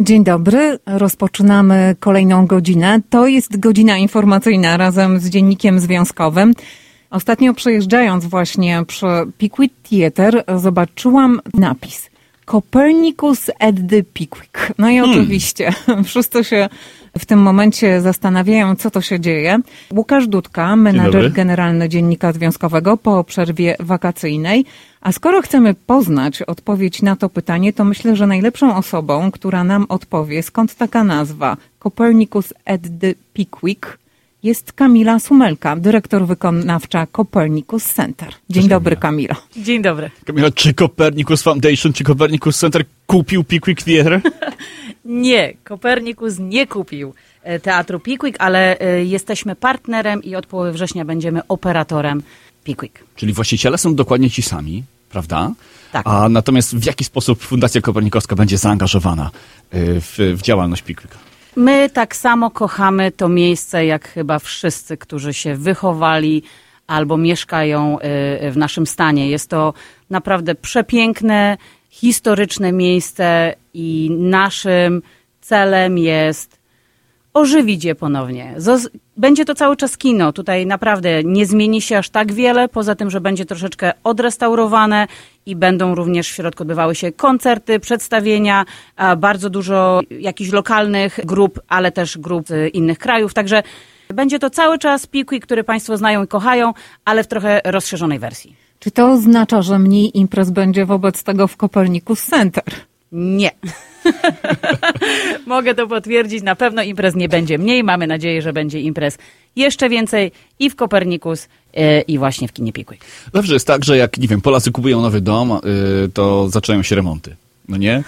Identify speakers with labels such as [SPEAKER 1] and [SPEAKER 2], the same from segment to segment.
[SPEAKER 1] Dzień dobry, rozpoczynamy kolejną godzinę. To jest godzina informacyjna razem z dziennikiem związkowym. Ostatnio przejeżdżając właśnie przy Pickwick Theatre zobaczyłam napis Copernicus at the Pickwick. No i
[SPEAKER 2] Hmm.
[SPEAKER 1] oczywiście wszyscy się w tym momencie zastanawiają, co to się dzieje. Łukasz Dudka, menadżer generalny Dziennika Związkowego po przerwie wakacyjnej. A skoro chcemy poznać odpowiedź na to pytanie, to myślę, że najlepszą osobą, która nam odpowie, skąd taka nazwa Copernicus at the Pickwick, jest Kamila Sumelka, dyrektor wykonawcza Copernicus Center. Dzień
[SPEAKER 2] Cześć,
[SPEAKER 1] dobry,
[SPEAKER 2] Kamila.
[SPEAKER 1] Kamilo.
[SPEAKER 3] Dzień dobry.
[SPEAKER 2] Kamila, czy Copernicus Foundation, czy Copernicus Center kupił Pickwick Theatre?
[SPEAKER 3] Nie, Kopernikus nie kupił e, teatru Pickwick, ale e, jesteśmy partnerem i od połowy września będziemy operatorem Pickwick.
[SPEAKER 2] Czyli właściciele są dokładnie ci sami, prawda?
[SPEAKER 3] Tak.
[SPEAKER 2] A natomiast w jaki sposób Fundacja Kopernikowska będzie zaangażowana y, w, w działalność Pickwicka?
[SPEAKER 3] My tak samo kochamy to miejsce, jak chyba wszyscy, którzy się wychowali albo mieszkają e, w naszym stanie. Jest to naprawdę przepiękne, historyczne miejsce i naszym celem jest ożywić je ponownie. Będzie to cały czas kino. Tutaj naprawdę nie zmieni się aż tak wiele, poza tym, że będzie troszeczkę odrestaurowane i będą również w środku odbywały się koncerty, przedstawienia, bardzo dużo jakichś lokalnych grup, ale też grup z innych krajów. Także będzie to cały czas Pickwick, który Państwo znają i kochają, ale w trochę rozszerzonej wersji.
[SPEAKER 1] Czy to oznacza, że mniej imprez będzie wobec tego w Copernicus Center?
[SPEAKER 3] Nie. Mogę to potwierdzić. Na pewno imprez nie będzie mniej. Mamy nadzieję, że będzie imprez jeszcze więcej i w Kopernikus, e, i właśnie w kinie Pickwick.
[SPEAKER 2] Zawsze jest tak, że jak, nie wiem, Polacy kupują nowy dom, y, to zaczynają się remonty. No nie?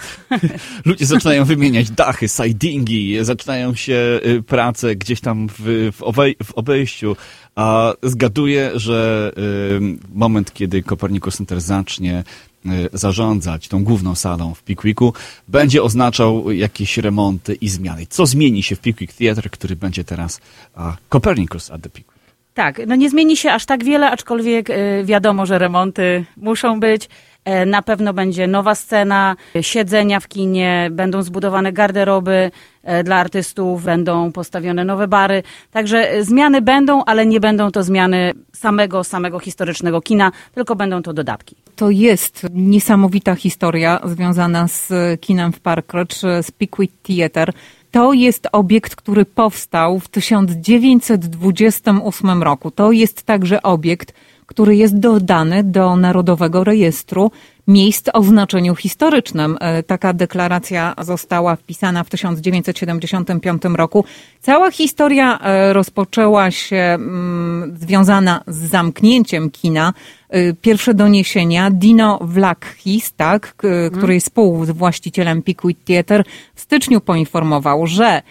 [SPEAKER 2] Ludzie zaczynają wymieniać dachy, sidingi, zaczynają się y, prace gdzieś tam w, w, obej, w obejściu, a zgaduję, że y, moment, kiedy Copernicus Center zacznie y, zarządzać tą główną salą w Pickwicku, będzie oznaczał jakieś remonty i zmiany. Co zmieni się w Pickwick Theatre, który będzie teraz a, Copernicus at the Pickwick?
[SPEAKER 3] Tak, no nie zmieni się aż tak wiele, aczkolwiek e, wiadomo, że remonty muszą być. E, Na pewno będzie nowa scena, siedzenia w kinie, będą zbudowane garderoby e, dla artystów, będą postawione nowe bary. Także e, zmiany będą, ale nie będą to zmiany samego, samego historycznego kina, tylko będą to dodatki.
[SPEAKER 1] To jest niesamowita historia związana z kinem w Parkridge, z Pickwick Theatre. To jest obiekt, który powstał w 1928 roku. To jest także obiekt, który jest dodany do Narodowego Rejestru Miejsc o znaczeniu historycznym. E, Taka deklaracja została wpisana w 1975 roku. Cała historia e, rozpoczęła się mm, związana z zamknięciem kina. E, Pierwsze doniesienia Dino Vlachis, tak, k- który jest współwłaścicielem Pickwick Theatre, w styczniu poinformował, że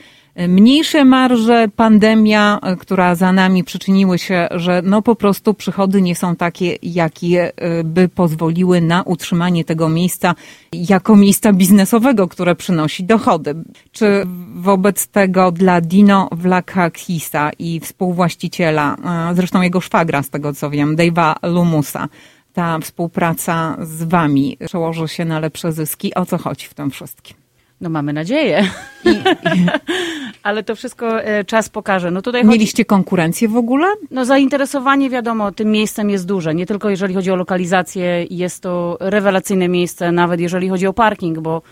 [SPEAKER 1] Mniejsze marże, pandemia, która za nami przyczyniły się, że no po prostu przychody nie są takie, jakie e, by pozwoliły na utrzymanie tego miejsca jako miejsca biznesowego, które przynosi dochody. Czy wobec tego dla Dino Vlachakisa i współwłaściciela, e, zresztą jego szwagra z tego co wiem, Dave'a Lumusa, ta współpraca z wami przełoży się na lepsze zyski? O co chodzi w tym wszystkim?
[SPEAKER 3] No mamy nadzieję. Ale to wszystko e, czas pokaże. No tutaj chodzi...
[SPEAKER 1] Mieliście konkurencję w ogóle?
[SPEAKER 3] No zainteresowanie wiadomo tym miejscem jest duże. Nie tylko jeżeli chodzi o lokalizację, jest to rewelacyjne miejsce, nawet jeżeli chodzi o parking, bo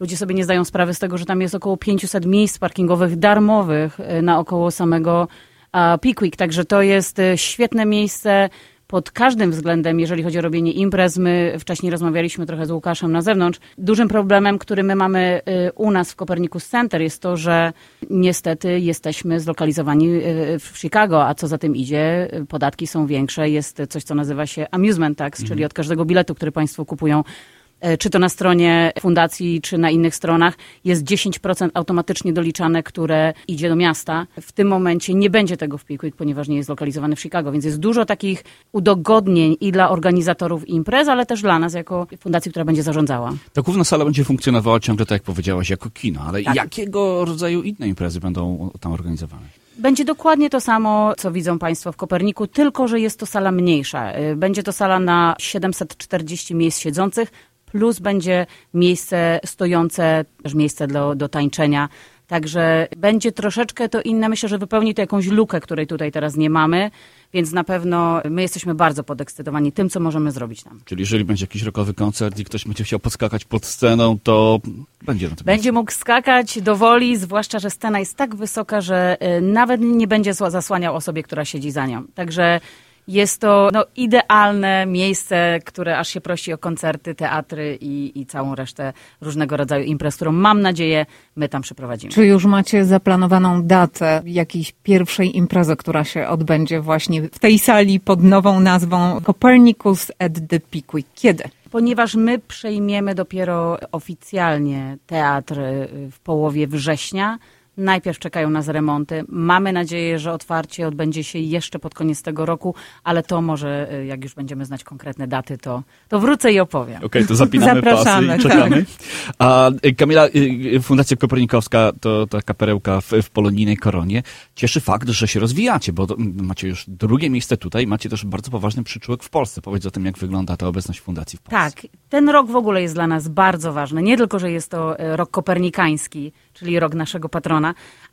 [SPEAKER 3] ludzie sobie nie zdają sprawy z tego, że tam jest około 500 miejsc parkingowych darmowych e, naokoło samego a, Pickwick. Także to jest e, świetne miejsce pod każdym względem, jeżeli chodzi o robienie imprez. My wcześniej rozmawialiśmy trochę z Łukaszem na zewnątrz. Dużym problemem, który my mamy y, u nas w Copernicus Center jest to, że niestety jesteśmy zlokalizowani y, w Chicago, a co za tym idzie, podatki są większe. Jest coś, co nazywa się amusement tax, czyli od każdego biletu, który państwo kupują czy to na stronie fundacji, czy na innych stronach, jest 10% automatycznie doliczane, które idzie do miasta. W tym momencie nie będzie tego w Pickwick, ponieważ nie jest zlokalizowany w Chicago, więc jest dużo takich udogodnień i dla organizatorów imprez, ale też dla nas jako fundacji, która będzie zarządzała.
[SPEAKER 2] Ta główna sala będzie funkcjonowała ciągle, tak jak powiedziałaś, jako kino, ale
[SPEAKER 3] Tak.
[SPEAKER 2] jakiego rodzaju inne imprezy będą tam organizowane?
[SPEAKER 3] Będzie dokładnie to samo, co widzą Państwo w Koperniku, tylko że jest to sala mniejsza. Y, Będzie to sala na 740 miejsc siedzących plus będzie miejsce stojące, też miejsce do, do tańczenia. Także będzie troszeczkę to inne. Myślę, że wypełni to jakąś lukę, której tutaj teraz nie mamy, więc na pewno my jesteśmy bardzo podekscytowani tym, co możemy zrobić tam.
[SPEAKER 2] Czyli jeżeli będzie jakiś rokowy koncert i ktoś będzie chciał podskakać pod sceną, to będzie na tym
[SPEAKER 3] Będzie mógł skakać do woli, zwłaszcza, że scena jest tak wysoka, że y, nawet nie będzie zasłaniał osobie, która siedzi za nią. Także jest to no, idealne miejsce, które aż się prosi o koncerty, teatry i, i całą resztę różnego rodzaju imprez, którą mam nadzieję my tam przeprowadzimy.
[SPEAKER 1] Czy już macie zaplanowaną datę jakiejś pierwszej imprezy, która się odbędzie właśnie w tej sali pod nową nazwą Copernicus at the Pickwick? Kiedy?
[SPEAKER 3] Ponieważ my przejmiemy dopiero oficjalnie teatr w połowie września, najpierw czekają nas remonty. Mamy nadzieję, że otwarcie odbędzie się jeszcze pod koniec tego roku, ale to może, y, jak już będziemy znać konkretne daty, to, to wrócę i opowiem.
[SPEAKER 2] Okej, to zapinamy
[SPEAKER 1] Zapraszamy,
[SPEAKER 2] pasy i czekamy. A y, Kamila, y, Fundacja Kopernikowska to taka perełka w, w polonijnej koronie. Cieszy fakt, że się rozwijacie, bo to, m, macie już drugie miejsce tutaj, macie też bardzo poważny przyczółek w Polsce. Powiedz o tym, jak wygląda ta obecność fundacji w Polsce.
[SPEAKER 3] Tak, ten rok w ogóle jest dla nas bardzo ważny. Nie tylko, że jest to rok kopernikański, czyli rok naszego patrona,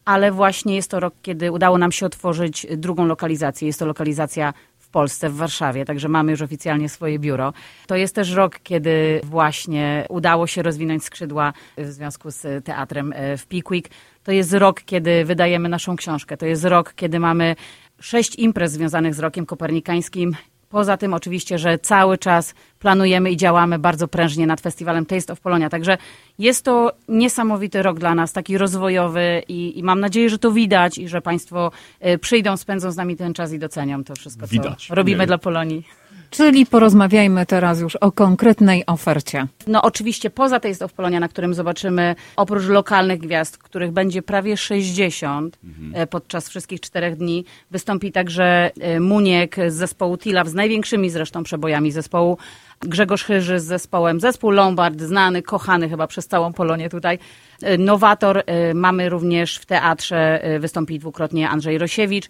[SPEAKER 3] ale właśnie jest to rok, kiedy udało nam się otworzyć drugą lokalizację. Jest to lokalizacja w Polsce, w Warszawie, także mamy już oficjalnie swoje biuro. To jest też rok, kiedy właśnie udało się rozwinąć skrzydła w związku z teatrem e, w Pickwick. To jest rok, kiedy wydajemy naszą książkę. To jest rok, kiedy mamy sześć imprez związanych z rokiem kopernikańskim. Poza tym oczywiście, że cały czas planujemy i działamy bardzo prężnie nad festiwalem Taste of Polonia. Także jest to niesamowity rok dla nas, taki rozwojowy i, i mam nadzieję, że to widać i że Państwo e, przyjdą, spędzą z nami ten czas i docenią to wszystko,
[SPEAKER 2] Widać.
[SPEAKER 3] co robimy
[SPEAKER 2] Nie.
[SPEAKER 3] dla Polonii.
[SPEAKER 1] Czyli porozmawiajmy teraz już o konkretnej ofercie.
[SPEAKER 3] No oczywiście poza of Polonia, na którym zobaczymy oprócz lokalnych gwiazd, których będzie prawie 60 e, podczas wszystkich czterech dni, wystąpi także e, Muniek z zespołu Tilaw, z największymi zresztą przebojami zespołu, Grzegorz Chyży z zespołem, zespół Lombard, znany, kochany chyba przez całą Polonię tutaj, E, Nowator, mamy również w teatrze, wystąpi dwukrotnie Andrzej Rosiewicz,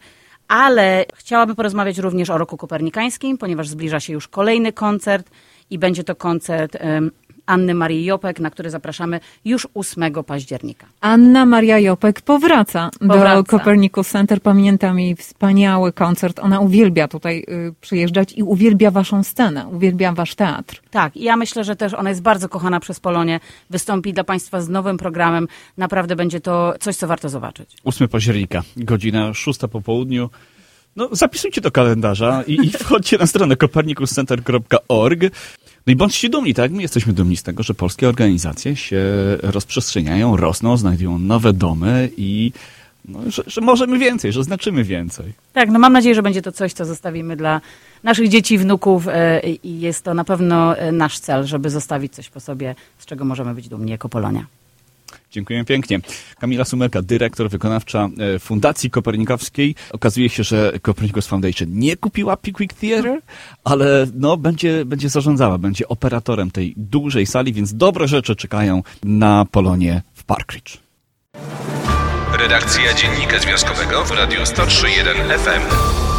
[SPEAKER 3] ale chciałabym porozmawiać również o roku kopernikańskim, ponieważ zbliża się już kolejny koncert i będzie to koncert Anny Marii Jopek, na który zapraszamy już 8 października.
[SPEAKER 1] Anna Maria Jopek powraca, do
[SPEAKER 3] Powraca.
[SPEAKER 1] Copernicus Center. Pamiętam jej wspaniały koncert. Ona uwielbia tutaj y, przyjeżdżać i uwielbia waszą scenę, uwielbia wasz teatr.
[SPEAKER 3] Tak, ja myślę, że też ona jest bardzo kochana przez Polonię. Wystąpi dla Państwa z nowym programem. Naprawdę będzie to coś, co warto zobaczyć.
[SPEAKER 2] 8 października, godzina 6 po południu. No, zapisujcie do kalendarza i, i wchodźcie na stronę copernicuscenter.org. No i bądźcie dumni, tak? My jesteśmy dumni z tego, że polskie organizacje się rozprzestrzeniają, rosną, znajdują nowe domy i no, że, że możemy więcej, że znaczymy więcej.
[SPEAKER 3] Tak, no mam nadzieję, że będzie to coś, co zostawimy dla naszych dzieci wnuków e, i jest to na pewno e, nasz cel, żeby zostawić coś po sobie, z czego możemy być dumni jako Polonia.
[SPEAKER 2] Dziękuję pięknie. Kamila Sumerka, dyrektor wykonawcza e, Fundacji Kopernikowskiej. Okazuje się, że Copernicus Foundation nie kupiła Pickwick Theatre, ale no, będzie, będzie zarządzała, będzie operatorem tej dużej sali, więc dobre rzeczy czekają na Polonie w Parkridge.
[SPEAKER 4] Redakcja Dziennika Związkowego w Radiu 103.1 FM.